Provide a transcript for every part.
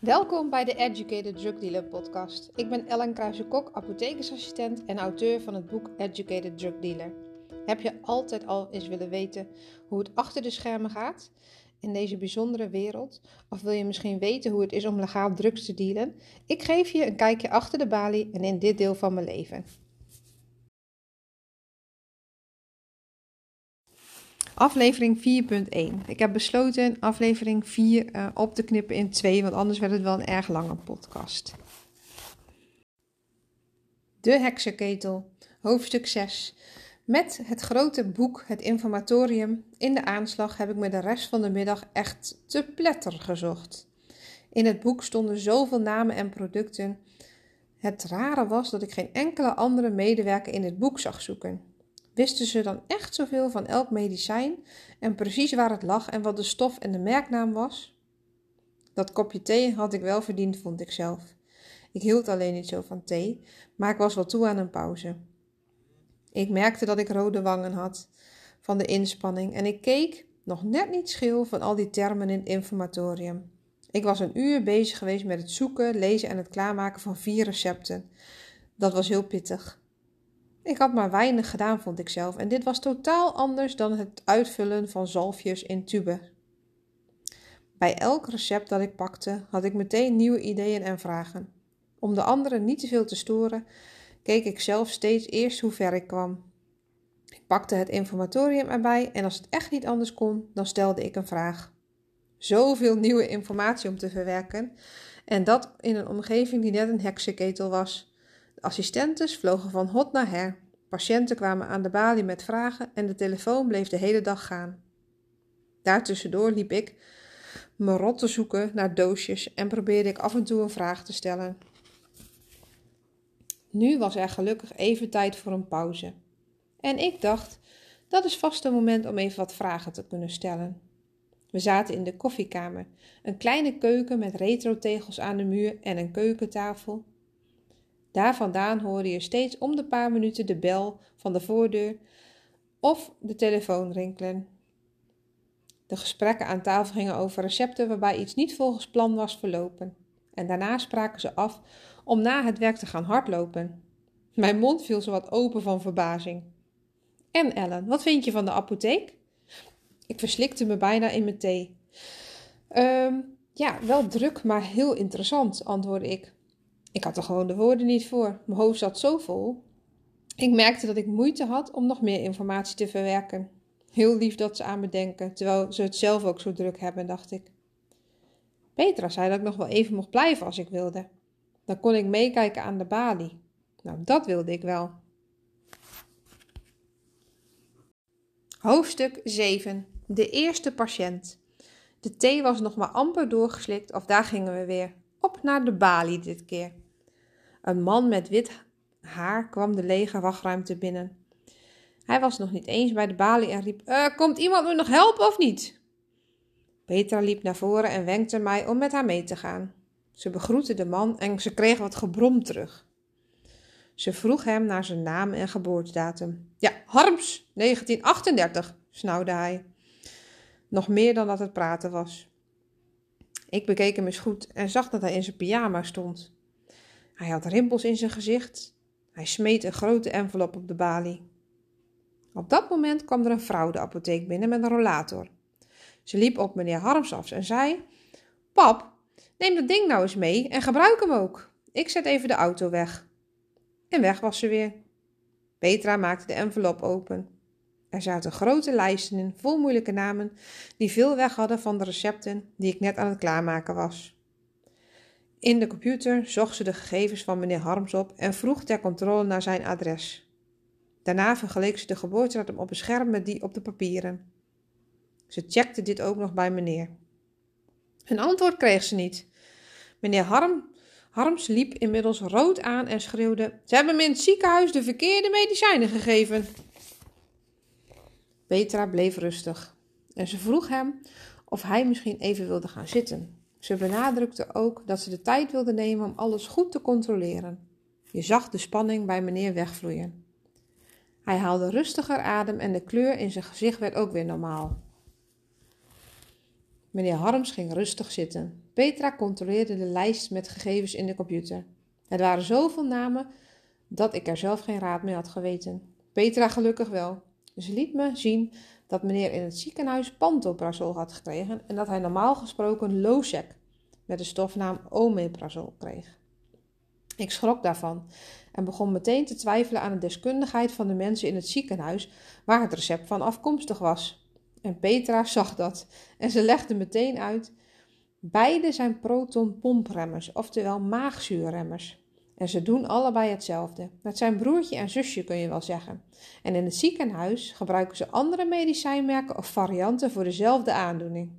Welkom bij de Educated Drug Dealer podcast. Ik ben Ellen Kruijsen-Kok, apothekersassistent en auteur van het boek Educated Drug Dealer. Heb je altijd al eens willen weten hoe het achter de schermen gaat in deze bijzondere wereld? Of wil je misschien weten hoe het is om legaal drugs te dealen? Ik geef je een kijkje achter de balie en in dit deel van mijn leven. Aflevering 4.1. Ik heb besloten aflevering 4 uh, eh, op te knippen in 2, want anders werd het wel een erg lange podcast. De heksenketel, hoofdstuk 6. Met het grote boek, het informatorium, in de aanslag heb ik me de rest van de middag echt te pletter gezocht. In het boek stonden zoveel namen en producten. Het rare was dat ik geen enkele andere medewerker in het boek zag zoeken. Wisten ze dan echt zoveel van elk medicijn en precies waar het lag en wat de stof en de merknaam was? Dat kopje thee had ik wel verdiend, vond ik zelf. Ik hield alleen niet zo van thee, maar ik was wel toe aan een pauze. Ik merkte dat ik rode wangen had van de inspanning en ik keek, nog net niet schil, van al die termen in het informatorium. Ik was een uur bezig geweest met het zoeken, lezen en het klaarmaken van vier recepten. Dat was heel pittig. Ik had maar weinig gedaan, vond ik zelf, en dit was totaal anders dan het uitvullen van zalfjes in tuben. Bij elk recept dat ik pakte, had ik meteen nieuwe ideeën en vragen. Om de anderen niet te veel te storen, keek ik zelf steeds eerst hoe ver ik kwam. Ik pakte het informatorium erbij en als het echt niet anders kon, dan stelde ik een vraag. Zoveel nieuwe informatie om te verwerken en dat in een omgeving die net een heksenketel was. Assistentes vlogen van hot naar her. Patiënten kwamen aan de balie met vragen en de telefoon bleef de hele dag gaan. Daartussendoor liep ik me rot te zoeken naar doosjes en probeerde ik af en toe een vraag te stellen. Nu was er gelukkig even tijd voor een pauze. En ik dacht, dat is vast een moment om even wat vragen te kunnen stellen. We zaten in de koffiekamer, een kleine keuken met retrotegels aan de muur en een keukentafel daar vandaan hoorde je steeds om de paar minuten de bel van de voordeur of de telefoon rinkelen. De gesprekken aan tafel gingen over recepten waarbij iets niet volgens plan was verlopen. En daarna spraken ze af om na het werk te gaan hardlopen. Mijn mond viel zowat open van verbazing. En Ellen, wat vind je van de apotheek? Ik verslikte me bijna in mijn thee. Um, ja, wel druk, maar heel interessant, antwoordde ik. Ik had er gewoon de woorden niet voor. Mijn hoofd zat zo vol. Ik merkte dat ik moeite had om nog meer informatie te verwerken. Heel lief dat ze aan me denken, terwijl ze het zelf ook zo druk hebben, dacht ik. Petra zei dat ik nog wel even mocht blijven als ik wilde. Dan kon ik meekijken aan de balie. Nou, dat wilde ik wel. Hoofdstuk 7. De eerste patiënt. De thee was nog maar amper doorgeslikt of daar gingen we weer. Op naar de balie dit keer. Een man met wit haar kwam de lege wachtruimte binnen. Hij was nog niet eens bij de balie en riep: uh, Komt iemand me nog helpen of niet? Petra liep naar voren en wenkte mij om met haar mee te gaan. Ze begroette de man en ze kreeg wat gebrom terug. Ze vroeg hem naar zijn naam en geboortedatum. Ja, Harms, 1938, snauwde hij. Nog meer dan dat het praten was. Ik bekeek hem eens goed en zag dat hij in zijn pyjama stond. Hij had rimpels in zijn gezicht. Hij smeet een grote envelop op de balie. Op dat moment kwam er een vrouw de apotheek binnen met een rollator. Ze liep op meneer Harms af en zei: Pap, neem dat ding nou eens mee en gebruik hem ook. Ik zet even de auto weg. En weg was ze weer. Petra maakte de envelop open. Er zaten grote lijsten in, vol moeilijke namen, die veel weg hadden van de recepten die ik net aan het klaarmaken was. In de computer zocht ze de gegevens van meneer Harms op en vroeg ter controle naar zijn adres. Daarna vergeleek ze de geboortedatum op een scherm met die op de papieren. Ze checkte dit ook nog bij meneer. Een antwoord kreeg ze niet. Meneer Harm, Harms liep inmiddels rood aan en schreeuwde: Ze hebben me in het ziekenhuis de verkeerde medicijnen gegeven. Petra bleef rustig en ze vroeg hem of hij misschien even wilde gaan zitten. Ze benadrukte ook dat ze de tijd wilde nemen om alles goed te controleren. Je zag de spanning bij meneer wegvloeien. Hij haalde rustiger adem en de kleur in zijn gezicht werd ook weer normaal. Meneer Harms ging rustig zitten. Petra controleerde de lijst met gegevens in de computer. Het waren zoveel namen dat ik er zelf geen raad mee had geweten. Petra gelukkig wel. Ze liet me zien dat meneer in het ziekenhuis pantoprazol had gekregen en dat hij normaal gesproken Losec met de stofnaam omeprazol kreeg. Ik schrok daarvan en begon meteen te twijfelen aan de deskundigheid van de mensen in het ziekenhuis waar het recept van afkomstig was. En Petra zag dat en ze legde meteen uit: beide zijn protonpompremmers, oftewel maagzuurremmers. En ze doen allebei hetzelfde. Het zijn broertje en zusje kun je wel zeggen. En in het ziekenhuis gebruiken ze andere medicijnmerken of varianten voor dezelfde aandoening.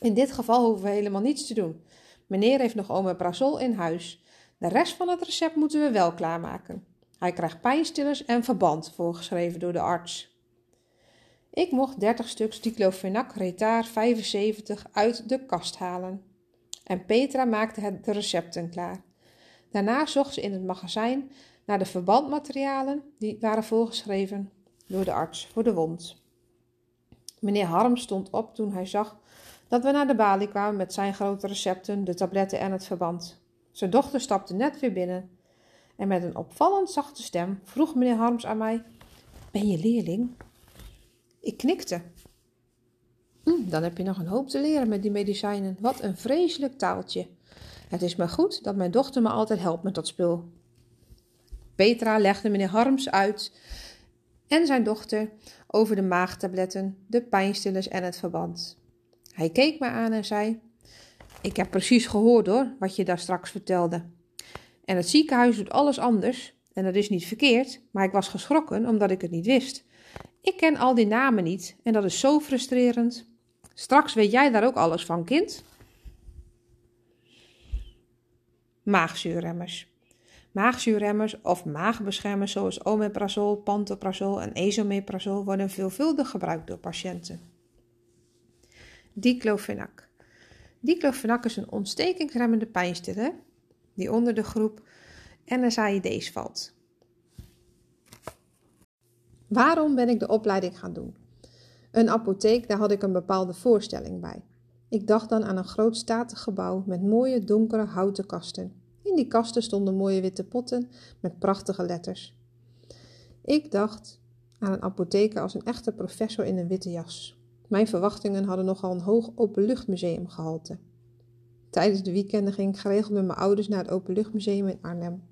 In dit geval hoeven we helemaal niets te doen. Meneer heeft nog omeprazol in huis. De rest van het recept moeten we wel klaarmaken. Hij krijgt pijnstillers en verband voorgeschreven door de arts. Ik mocht 30 stuks diclofenac retard 75 uit de kast halen. En Petra maakte de recepten klaar. Daarna zocht ze in het magazijn naar de verbandmaterialen die waren voorgeschreven door de arts voor de wond. Meneer Harm stond op toen hij zag dat we naar de balie kwamen met zijn grote recepten, de tabletten en het verband. Zijn dochter stapte net weer binnen en met een opvallend zachte stem vroeg meneer Harms aan mij: Ben je leerling? Ik knikte. Hm, dan heb je nog een hoop te leren met die medicijnen. Wat een vreselijk taaltje. Het is maar goed dat mijn dochter me altijd helpt met dat spul. Petra legde meneer Harms uit en zijn dochter over de maagtabletten, de pijnstillers en het verband. Hij keek me aan en zei: Ik heb precies gehoord hoor, wat je daar straks vertelde. En het ziekenhuis doet alles anders. En dat is niet verkeerd, maar ik was geschrokken omdat ik het niet wist. Ik ken al die namen niet en dat is zo frustrerend. Straks weet jij daar ook alles van, kind. Maagzuurremmers. Maagzuurremmers of maagbeschermers zoals omeprazol, pantoprazol en esomeprazol worden veelvuldig gebruikt door patiënten. Diclofenac. Diclofenac is een ontstekingsremmende pijnstiller die onder de groep NSAID's valt. Waarom ben ik de opleiding gaan doen? Een apotheek, daar had ik een bepaalde voorstelling bij. Ik dacht dan aan een groot statig gebouw met mooie donkere houten kasten. In die kasten stonden mooie witte potten met prachtige letters. Ik dacht aan een apotheker als een echte professor in een witte jas. Mijn verwachtingen hadden nogal een hoog openluchtmuseum gehalte. Tijdens de weekenden ging ik geregeld met mijn ouders naar het Openluchtmuseum in Arnhem,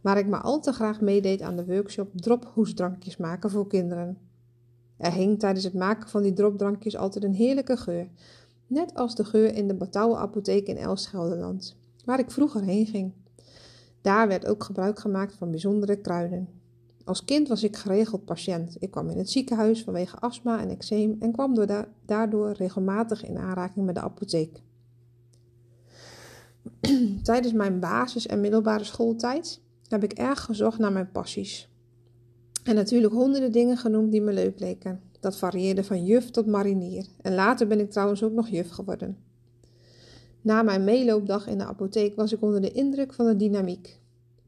waar ik maar al te graag meedeed aan de workshop drophoesdrankjes maken voor kinderen. Er hing tijdens het maken van die dropdrankjes altijd een heerlijke geur, net als de geur in de Batouwen apotheek in Elschelderland, waar ik vroeger heen ging. Daar werd ook gebruik gemaakt van bijzondere kruiden. Als kind was ik geregeld patiënt. Ik kwam in het ziekenhuis vanwege astma en eczeem en kwam daardoor regelmatig in aanraking met de apotheek. Tijdens mijn basis- en middelbare schooltijd heb ik erg gezocht naar mijn passies. En natuurlijk honderden dingen genoemd die me leuk leken. Dat varieerde van juf tot marinier. En later ben ik trouwens ook nog juf geworden. Na mijn meeloopdag in de apotheek was ik onder de indruk van de dynamiek,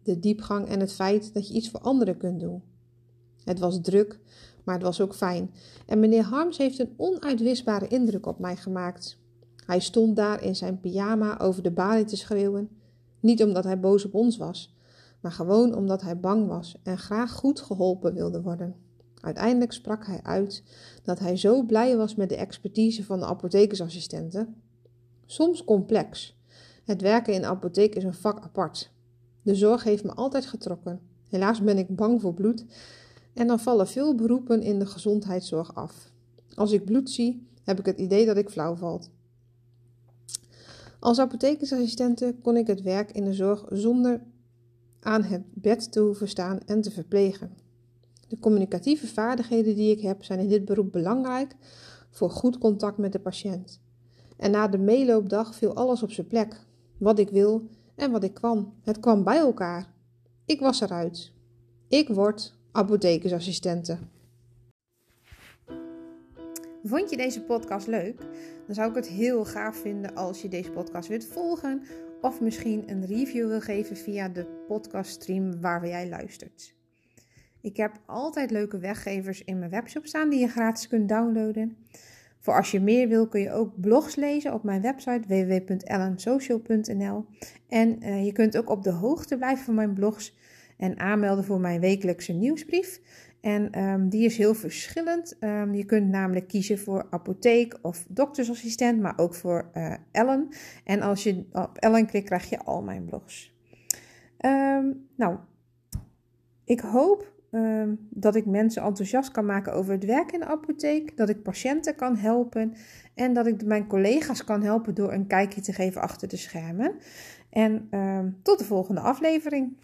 de diepgang en het feit dat je iets voor anderen kunt doen. Het was druk, maar het was ook fijn. En meneer Harms heeft een onuitwisbare indruk op mij gemaakt. Hij stond daar in zijn pyjama over de balie te schreeuwen, niet omdat hij boos op ons was, maar gewoon omdat hij bang was en graag goed geholpen wilde worden. Uiteindelijk sprak hij uit dat hij zo blij was met de expertise van de apothekersassistenten. Soms complex. Het werken in de apotheek is een vak apart. De zorg heeft me altijd getrokken. Helaas ben ik bang voor bloed en dan vallen veel beroepen in de gezondheidszorg af. Als ik bloed zie, heb ik het idee dat ik flauw valt. Als apothekersassistente kon ik het werk in de zorg zonder aan het bed te hoeven staan en te verplegen. De communicatieve vaardigheden die ik heb zijn in dit beroep belangrijk voor goed contact met de patiënt. En na de meeloopdag viel alles op zijn plek. Wat ik wil en wat ik kwam. Het kwam bij elkaar. Ik was eruit. Ik word apothekersassistente. Vond je deze podcast leuk? Dan zou ik het heel gaaf vinden als je deze podcast wilt volgen of misschien een review wil geven via de podcaststream waar jij luistert. Ik heb altijd leuke weggevers in mijn webshop staan die je gratis kunt downloaden. Voor als je meer wil kun je ook blogs lezen op mijn website www.ellensocial.nl. En uh, je kunt ook op de hoogte blijven van mijn blogs en aanmelden voor mijn wekelijkse nieuwsbrief. En um, die is heel verschillend. Um, je kunt namelijk kiezen voor apotheek of doktersassistent, maar ook voor uh, Ellen. En als je op Ellen klikt, krijg je al mijn blogs. Um, nou, ik hoop dat ik mensen enthousiast kan maken over het werk in de apotheek, dat ik patiënten kan helpen en dat ik mijn collega's kan helpen door een kijkje te geven achter de schermen. En tot de volgende aflevering.